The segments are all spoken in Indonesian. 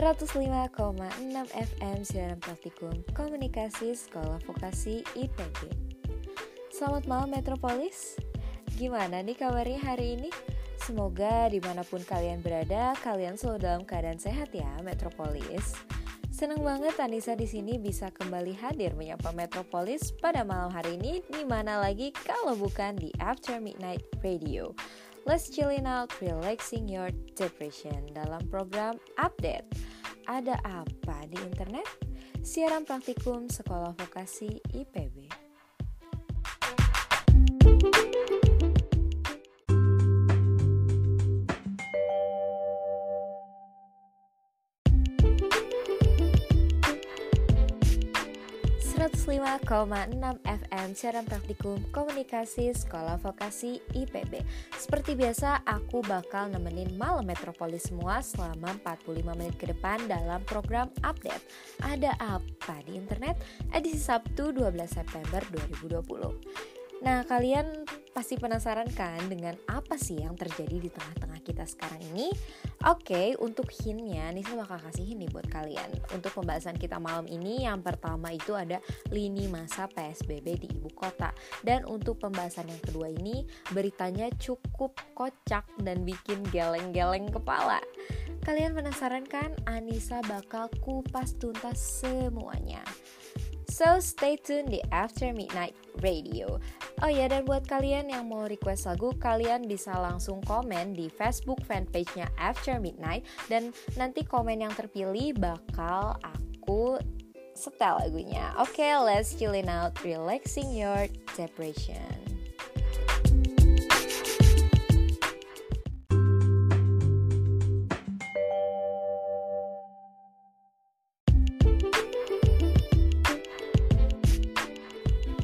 105,6 FM siaran praktikum komunikasi sekolah vokasi IPB Selamat malam Metropolis Gimana nih kabarnya hari ini? Semoga di mana pun kalian berada, kalian selalu dalam keadaan sehat ya Metropolis Senang banget Anissa di sini bisa kembali hadir menyapa Metropolis pada malam hari ini di mana lagi kalau bukan di After Midnight Radio. Let's chilling out, relaxing your depression dalam program Update. Ada apa di internet? Siaran praktikum Sekolah Vokasi IPB. 105,6 FM siaran praktikum komunikasi sekolah vokasi IPB Seperti biasa aku bakal nemenin malam metropolis semua selama 45 menit ke depan dalam program update Ada apa di internet? Edisi Sabtu 12 September 2020 Nah, kalian pasti penasaran kan dengan apa sih yang terjadi di tengah-tengah kita sekarang ini? Oke, untuk hintnya, Nisa bakal kasih hint nih buat kalian. Untuk pembahasan kita malam ini, yang pertama itu ada lini masa PSBB di ibu kota. Dan untuk pembahasan yang kedua ini, beritanya cukup kocak dan bikin geleng-geleng kepala. Kalian penasaran kan? Anissa bakal kupas tuntas semuanya. So stay tuned di After Midnight Radio. Oh ya dan buat kalian yang mau request lagu, kalian bisa langsung komen di Facebook fanpage-nya After Midnight dan nanti komen yang terpilih bakal aku setel lagunya. Oke, okay, let's chillin out, relaxing your depression.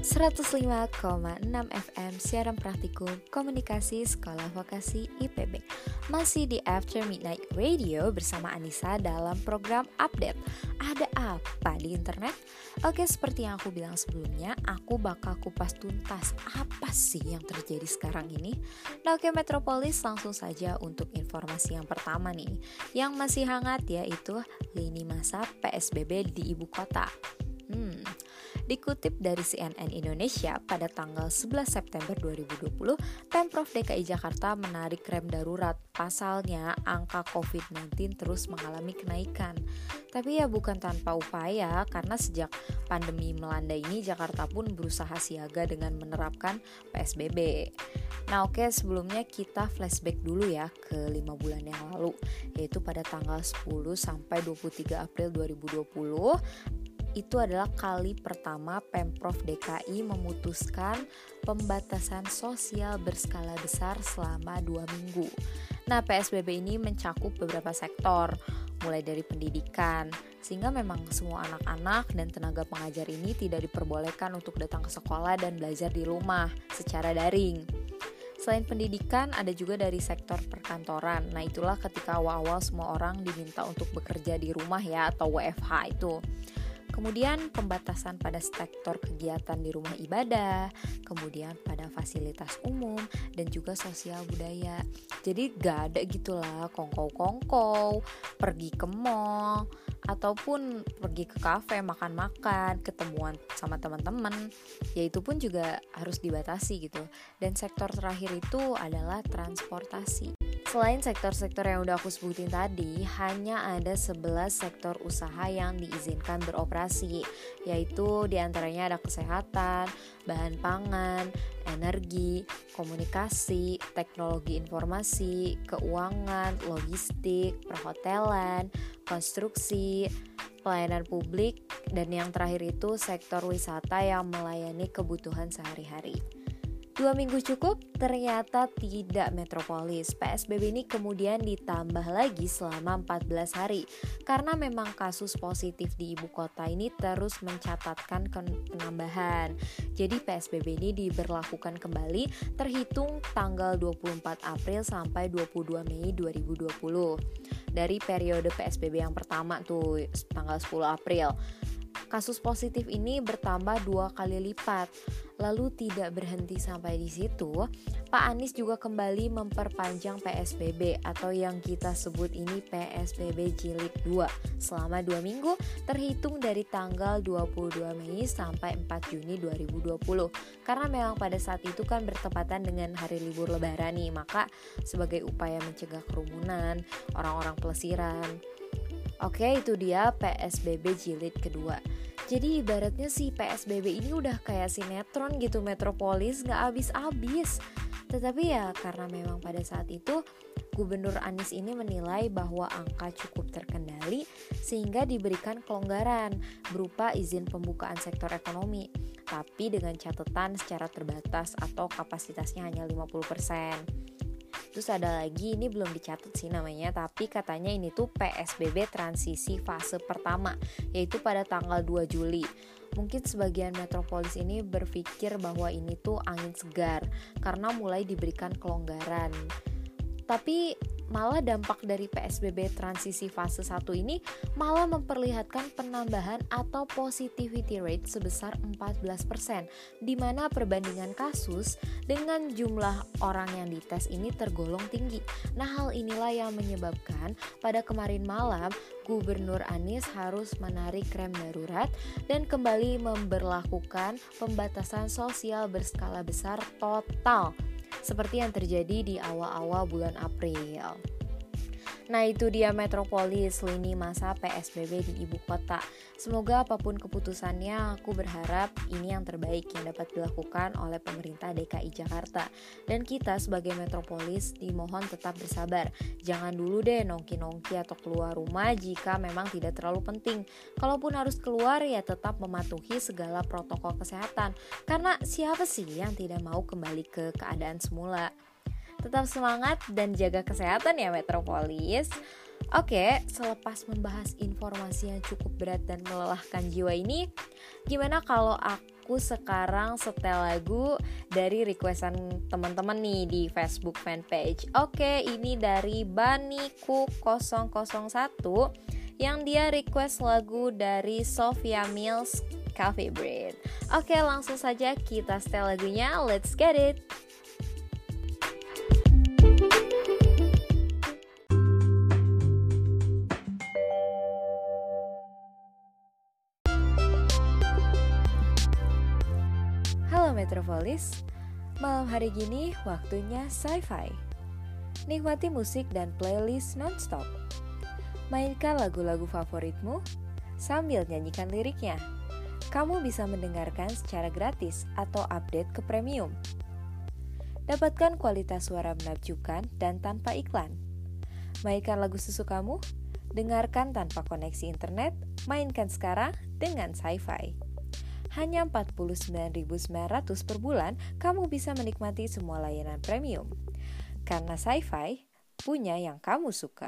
105,6 FM siaran praktikum komunikasi sekolah vokasi IPB Masih di After Midnight Radio bersama Anissa dalam program update. Ada apa di internet? Oke seperti yang aku bilang sebelumnya Aku bakal kupas tuntas apa sih yang terjadi sekarang ini. Nah oke Metropolis langsung saja untuk informasi yang pertama nih. Yang masih hangat yaitu lini masa PSBB di ibu kota. Hmm, Dikutip dari CNN Indonesia, pada tanggal 11 September 2020, Pemprov DKI Jakarta menarik rem darurat. Pasalnya, angka COVID-19 terus mengalami kenaikan. Tapi ya bukan tanpa upaya, karena sejak pandemi melanda ini, Jakarta pun berusaha siaga dengan menerapkan PSBB. Nah oke, sebelumnya kita flashback dulu ya ke 5 bulan yang lalu, yaitu pada tanggal 10 sampai 23 April 2020 itu adalah kali pertama Pemprov DKI memutuskan pembatasan sosial berskala besar selama dua minggu. Nah, PSBB ini mencakup beberapa sektor, mulai dari pendidikan, sehingga memang semua anak-anak dan tenaga pengajar ini tidak diperbolehkan untuk datang ke sekolah dan belajar di rumah secara daring. Selain pendidikan, ada juga dari sektor perkantoran. Nah, itulah ketika awal-awal semua orang diminta untuk bekerja di rumah ya atau WFH itu. Kemudian pembatasan pada sektor kegiatan di rumah ibadah, kemudian pada fasilitas umum dan juga sosial budaya. Jadi gak ada gitulah kongkow-kongkow, pergi ke mall ataupun pergi ke kafe makan-makan, ketemuan sama teman-teman. Ya itu pun juga harus dibatasi gitu. Dan sektor terakhir itu adalah transportasi. Selain sektor-sektor yang udah aku sebutin tadi, hanya ada 11 sektor usaha yang diizinkan beroperasi, yaitu di antaranya ada kesehatan, bahan pangan, energi, komunikasi, teknologi informasi, keuangan, logistik, perhotelan, konstruksi, pelayanan publik, dan yang terakhir itu sektor wisata yang melayani kebutuhan sehari-hari. Dua minggu cukup? Ternyata tidak metropolis. PSBB ini kemudian ditambah lagi selama 14 hari. Karena memang kasus positif di ibu kota ini terus mencatatkan penambahan. Jadi PSBB ini diberlakukan kembali terhitung tanggal 24 April sampai 22 Mei 2020. Dari periode PSBB yang pertama tuh tanggal 10 April Kasus positif ini bertambah dua kali lipat. Lalu tidak berhenti sampai di situ, Pak Anies juga kembali memperpanjang PSBB atau yang kita sebut ini PSBB jilid 2 selama dua minggu terhitung dari tanggal 22 Mei sampai 4 Juni 2020. Karena memang pada saat itu kan bertepatan dengan hari libur lebaran nih, maka sebagai upaya mencegah kerumunan, orang-orang pelesiran. Oke, itu dia PSBB jilid kedua. Jadi ibaratnya si PSBB ini udah kayak sinetron gitu Metropolis nggak habis-habis. Tetapi ya karena memang pada saat itu Gubernur Anies ini menilai bahwa angka cukup terkendali sehingga diberikan kelonggaran berupa izin pembukaan sektor ekonomi tapi dengan catatan secara terbatas atau kapasitasnya hanya 50%. Terus ada lagi ini belum dicatat sih namanya tapi katanya ini tuh PSBB transisi fase pertama yaitu pada tanggal 2 Juli. Mungkin sebagian metropolis ini berpikir bahwa ini tuh angin segar karena mulai diberikan kelonggaran. Tapi malah dampak dari PSBB transisi fase 1 ini malah memperlihatkan penambahan atau positivity rate sebesar 14% di mana perbandingan kasus dengan jumlah orang yang dites ini tergolong tinggi. Nah, hal inilah yang menyebabkan pada kemarin malam Gubernur Anies harus menarik rem darurat dan kembali memberlakukan pembatasan sosial berskala besar total seperti yang terjadi di awal-awal bulan April. Nah itu dia metropolis lini masa PSBB di ibu kota. Semoga apa pun keputusannya, aku berharap ini yang terbaik yang dapat dilakukan oleh pemerintah DKI Jakarta. Dan kita sebagai metropolis dimohon tetap bersabar. Jangan dulu deh nongki-nongki atau keluar rumah jika memang tidak terlalu penting. Kalaupun harus keluar ya tetap mematuhi segala protokol kesehatan. Karena siapa sih yang tidak mau kembali ke keadaan semula? Tetap semangat dan jaga kesehatan ya Metropolis. Oke, selepas membahas informasi yang cukup berat dan melelahkan jiwa ini, gimana kalau aku sekarang setel lagu dari requestan teman-teman nih di Facebook fanpage. Oke, ini dari Baniku 001 yang dia request lagu dari Sophia Mills Cafe Bread. Oke, langsung saja kita setel lagunya. Let's get it. Metropolis. Malam hari gini waktunya sci-fi. Nikmati musik dan playlist nonstop. Mainkan lagu-lagu favoritmu sambil nyanyikan liriknya. Kamu bisa mendengarkan secara gratis atau update ke premium. Dapatkan kualitas suara menakjubkan dan tanpa iklan. Mainkan lagu sesukamu, dengarkan tanpa koneksi internet, mainkan sekarang dengan sci-fi hanya 49.900 per bulan, kamu bisa menikmati semua layanan premium. Karena sci-fi punya yang kamu suka.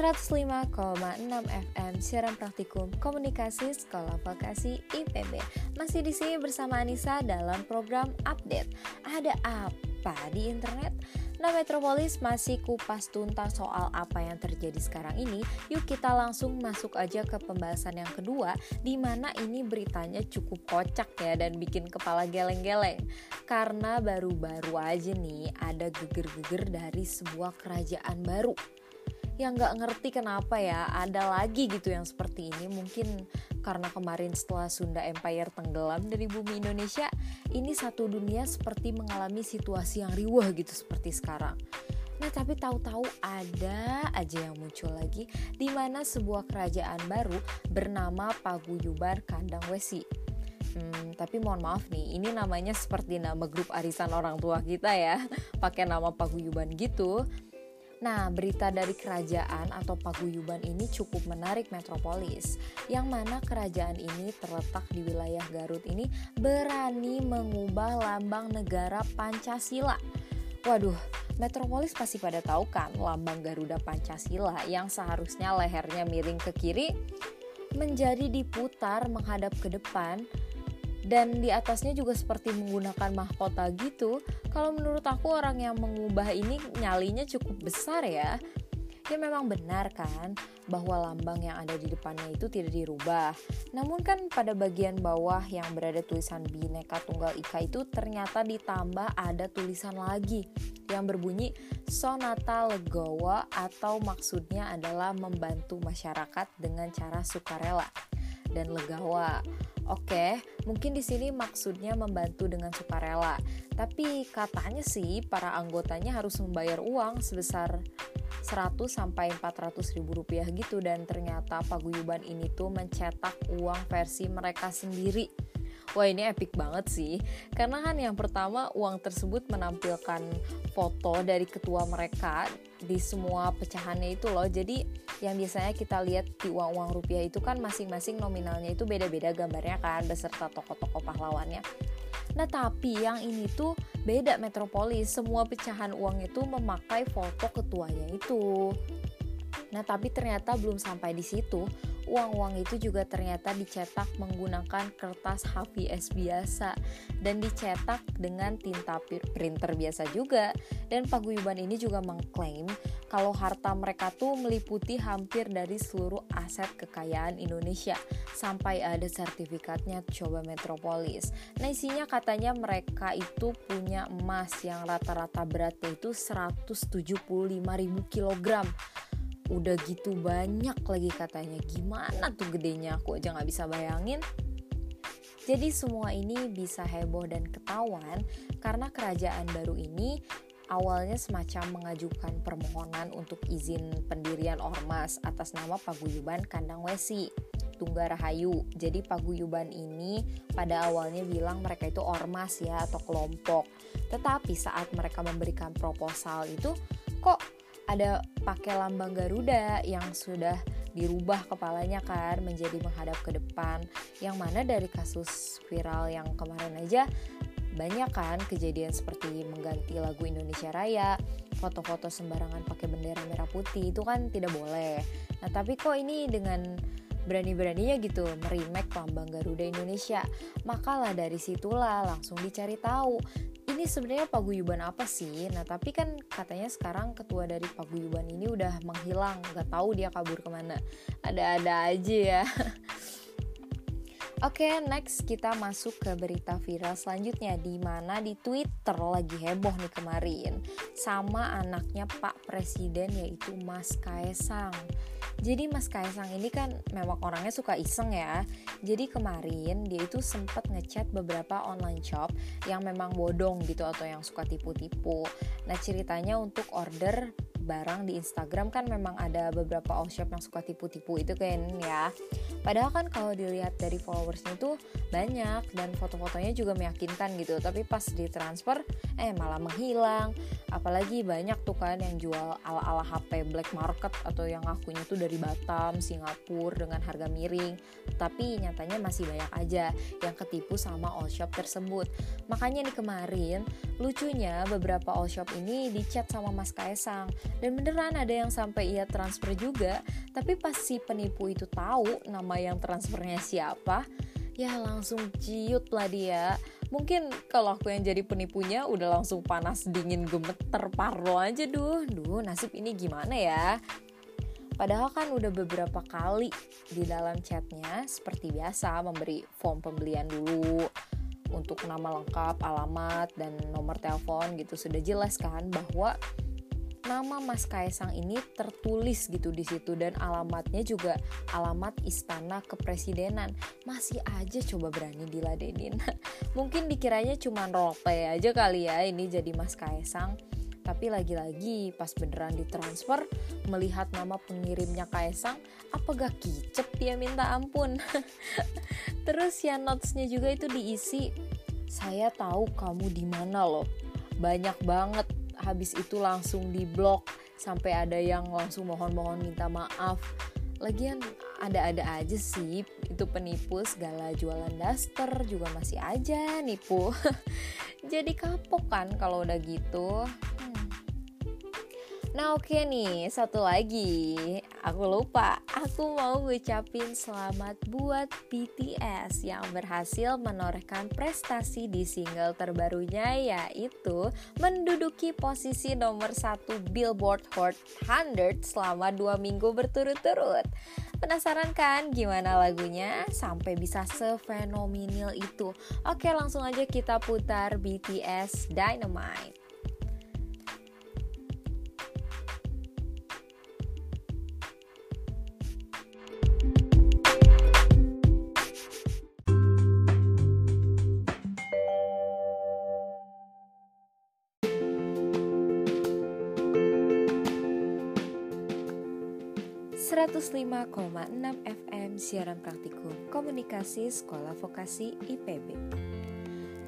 Enam FM siaran praktikum komunikasi sekolah vokasi IPB. Masih di sini bersama Anissa dalam program update. Ada apa di internet? Nah, Metropolis masih kupas tuntas soal apa yang terjadi sekarang ini. Yuk kita langsung masuk aja ke pembahasan yang kedua, di mana ini beritanya cukup kocak ya dan bikin kepala geleng-geleng. Karena baru-baru aja nih ada geger-geger dari sebuah kerajaan baru yang nggak ngerti kenapa ya ada lagi gitu yang seperti ini mungkin karena kemarin setelah Sunda Empire tenggelam dari bumi Indonesia ini satu dunia seperti mengalami situasi yang riuh gitu seperti sekarang Nah tapi tahu-tahu ada aja yang muncul lagi di mana sebuah kerajaan baru bernama Paguyuban Kandang Wesi. Hmm, tapi mohon maaf nih, ini namanya seperti nama grup arisan orang tua kita ya, pakai nama Paguyuban gitu. Nah, berita dari kerajaan atau paguyuban ini cukup menarik metropolis, yang mana kerajaan ini terletak di wilayah Garut ini berani mengubah lambang negara Pancasila. Waduh, metropolis pasti pada tahu kan lambang Garuda Pancasila yang seharusnya lehernya miring ke kiri menjadi diputar menghadap ke depan dan di atasnya juga seperti menggunakan mahkota gitu. Kalau menurut aku orang yang mengubah ini nyalinya cukup besar ya. Ya memang benar kan bahwa lambang yang ada di depannya itu tidak dirubah. Namun kan pada bagian bawah yang berada tulisan Bhinneka Tunggal Ika itu ternyata ditambah ada tulisan lagi yang berbunyi Sonata Legowo atau maksudnya adalah membantu masyarakat dengan cara sukarela dan legawa. Oke, mungkin di sini maksudnya membantu dengan sukarela. Tapi katanya sih para anggotanya harus membayar uang sebesar 100 sampai 400 ribu rupiah gitu dan ternyata paguyuban ini tuh mencetak uang versi mereka sendiri. Wah ini epic banget sih Karena kan yang pertama uang tersebut menampilkan foto dari ketua mereka Di semua pecahannya itu loh Jadi yang biasanya kita lihat di uang-uang rupiah itu kan masing-masing nominalnya itu beda-beda gambarnya kan beserta tokoh-tokoh pahlawannya. Nah tapi yang ini tuh beda metropolis, semua pecahan uang itu memakai foto ketuanya itu. Nah tapi ternyata belum sampai di situ, uang-uang itu juga ternyata dicetak menggunakan kertas HVS biasa dan dicetak dengan tinta printer biasa juga. Dan paguyuban ini juga mengklaim kalau harta mereka tuh meliputi hampir dari seluruh aset kekayaan Indonesia sampai ada sertifikatnya coba metropolis. Nah isinya katanya mereka itu punya emas yang rata-rata beratnya itu 175.000 kilogram udah gitu banyak lagi katanya gimana tuh gedenya aku aja nggak bisa bayangin jadi semua ini bisa heboh dan ketahuan karena kerajaan baru ini awalnya semacam mengajukan permohonan untuk izin pendirian ormas atas nama Paguyuban Kandang Wesi. Tunggarahayu. Jadi paguyuban ini pada awalnya bilang mereka itu ormas ya atau kelompok. Tetapi saat mereka memberikan proposal itu kok ada pakai lambang Garuda yang sudah dirubah kepalanya kan menjadi menghadap ke depan. Yang mana dari kasus viral yang kemarin aja banyak kan kejadian seperti mengganti lagu Indonesia Raya foto-foto sembarangan pakai bendera merah putih itu kan tidak boleh. Nah tapi kok ini dengan berani-beraninya gitu merimek lambang Garuda Indonesia? Makalah dari situlah langsung dicari tahu ini sebenarnya paguyuban apa sih? Nah tapi kan katanya sekarang ketua dari paguyuban ini udah menghilang, nggak tahu dia kabur ke mana. Ada-ada aja ya. Oke, okay, next kita masuk ke berita viral selanjutnya di mana di Twitter lagi heboh nih kemarin sama anaknya Pak Presiden yaitu Mas Kaisang. Jadi Mas Kaisang ini kan memang orangnya suka iseng ya. Jadi kemarin dia itu sempat ngechat beberapa online shop yang memang bodong gitu atau yang suka tipu-tipu. Nah ceritanya untuk order barang di Instagram kan memang ada beberapa all shop yang suka tipu-tipu itu kan ya. Padahal kan kalau dilihat dari followersnya itu banyak dan foto-fotonya juga meyakinkan gitu. Tapi pas ditransfer eh malah menghilang. Apalagi banyak tuh kan yang jual ala-ala HP black market atau yang akunya tuh dari Batam, Singapura dengan harga miring. Tapi nyatanya masih banyak aja yang ketipu sama all shop tersebut. Makanya nih kemarin lucunya beberapa all shop ini dicat sama Mas Kaisang dan beneran ada yang sampai ia transfer juga. Tapi pas si penipu itu tahu nama yang transfernya siapa ya langsung ciut lah dia. Mungkin kalau aku yang jadi penipunya udah langsung panas dingin gemeter parlo aja duh. Duh nasib ini gimana ya? Padahal kan udah beberapa kali di dalam chatnya seperti biasa memberi form pembelian dulu untuk nama lengkap, alamat, dan nomor telepon gitu. Sudah jelas kan bahwa nama Mas Kaisang ini tertulis gitu di situ dan alamatnya juga alamat istana kepresidenan. Masih aja coba berani diladenin. Mungkin dikiranya cuma roleplay aja kali ya ini jadi Mas Kaisang. Tapi lagi-lagi pas beneran ditransfer melihat nama pengirimnya Kaisang, apa gak kicep dia minta ampun. Terus ya notesnya juga itu diisi, saya tahu kamu di mana loh. Banyak banget habis itu langsung diblok sampai ada yang langsung mohon-mohon minta maaf lagian ada-ada aja sih itu penipu segala jualan daster juga masih aja nipu jadi kapok kan kalau udah gitu. Nah oke okay nih, satu lagi. Aku lupa, aku mau ngucapin selamat buat BTS Yang berhasil menorehkan prestasi di single terbarunya Yaitu menduduki posisi nomor satu Billboard Hot 100 selama dua minggu berturut-turut. Penasaran kan gimana lagunya? Sampai bisa sefenomenal itu. Oke langsung aja kita putar BTS Dynamite 105,6 FM siaran praktikum komunikasi sekolah vokasi IPB.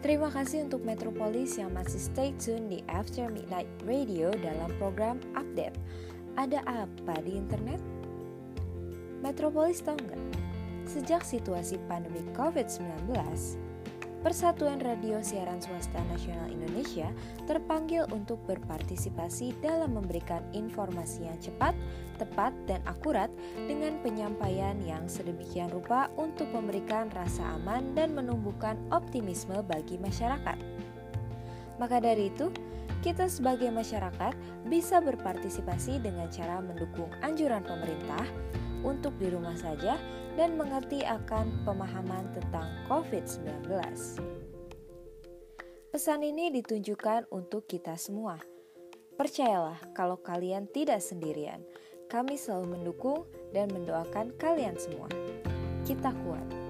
Terima kasih untuk Metropolis yang masih stay tune di After Midnight Radio dalam program Update. Ada apa di internet? Metropolis tahu nggak? Sejak situasi pandemi COVID-19, Persatuan Radio Siaran Swasta Nasional Indonesia terpanggil untuk berpartisipasi dalam memberikan informasi yang cepat, tepat, dan akurat dengan penyampaian yang sedemikian rupa untuk memberikan rasa aman dan menumbuhkan optimisme bagi masyarakat. Maka dari itu, kita sebagai masyarakat bisa berpartisipasi dengan cara mendukung anjuran pemerintah untuk di rumah saja dan mengerti akan pemahaman tentang COVID-19. Pesan ini ditunjukkan untuk kita semua. Percayalah kalau kalian tidak sendirian. Kami selalu mendukung dan mendoakan kalian semua. Kita kuat.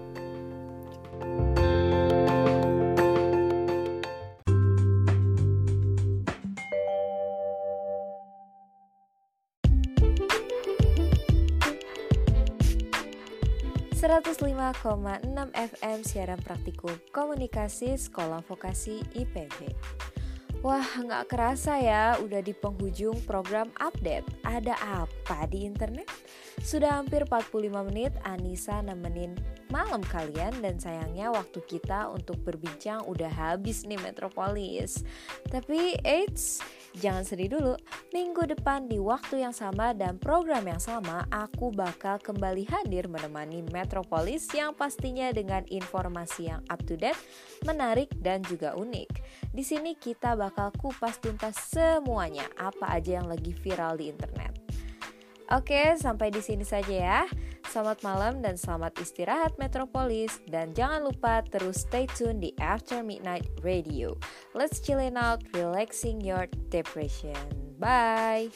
105,6 FM siaran praktikum komunikasi sekolah vokasi IPB. Wah, nggak kerasa ya, udah di penghujung program update. Ada apa di internet? Sudah hampir 45 menit Anissa nemenin malam kalian dan sayangnya waktu kita untuk berbincang udah habis nih Metropolis. Tapi eits, jangan sedih dulu. Minggu depan di waktu yang sama dan program yang sama aku bakal kembali hadir menemani Metropolis yang pastinya dengan informasi yang up to date, menarik dan juga unik. Di sini kita bakal kupas tuntas semuanya apa aja yang lagi viral di internet. Oke, sampai di sini saja ya. Selamat malam dan selamat istirahat Metropolis dan jangan lupa terus stay tune di After Midnight Radio. Let's chillin out, relaxing your depression. Bye.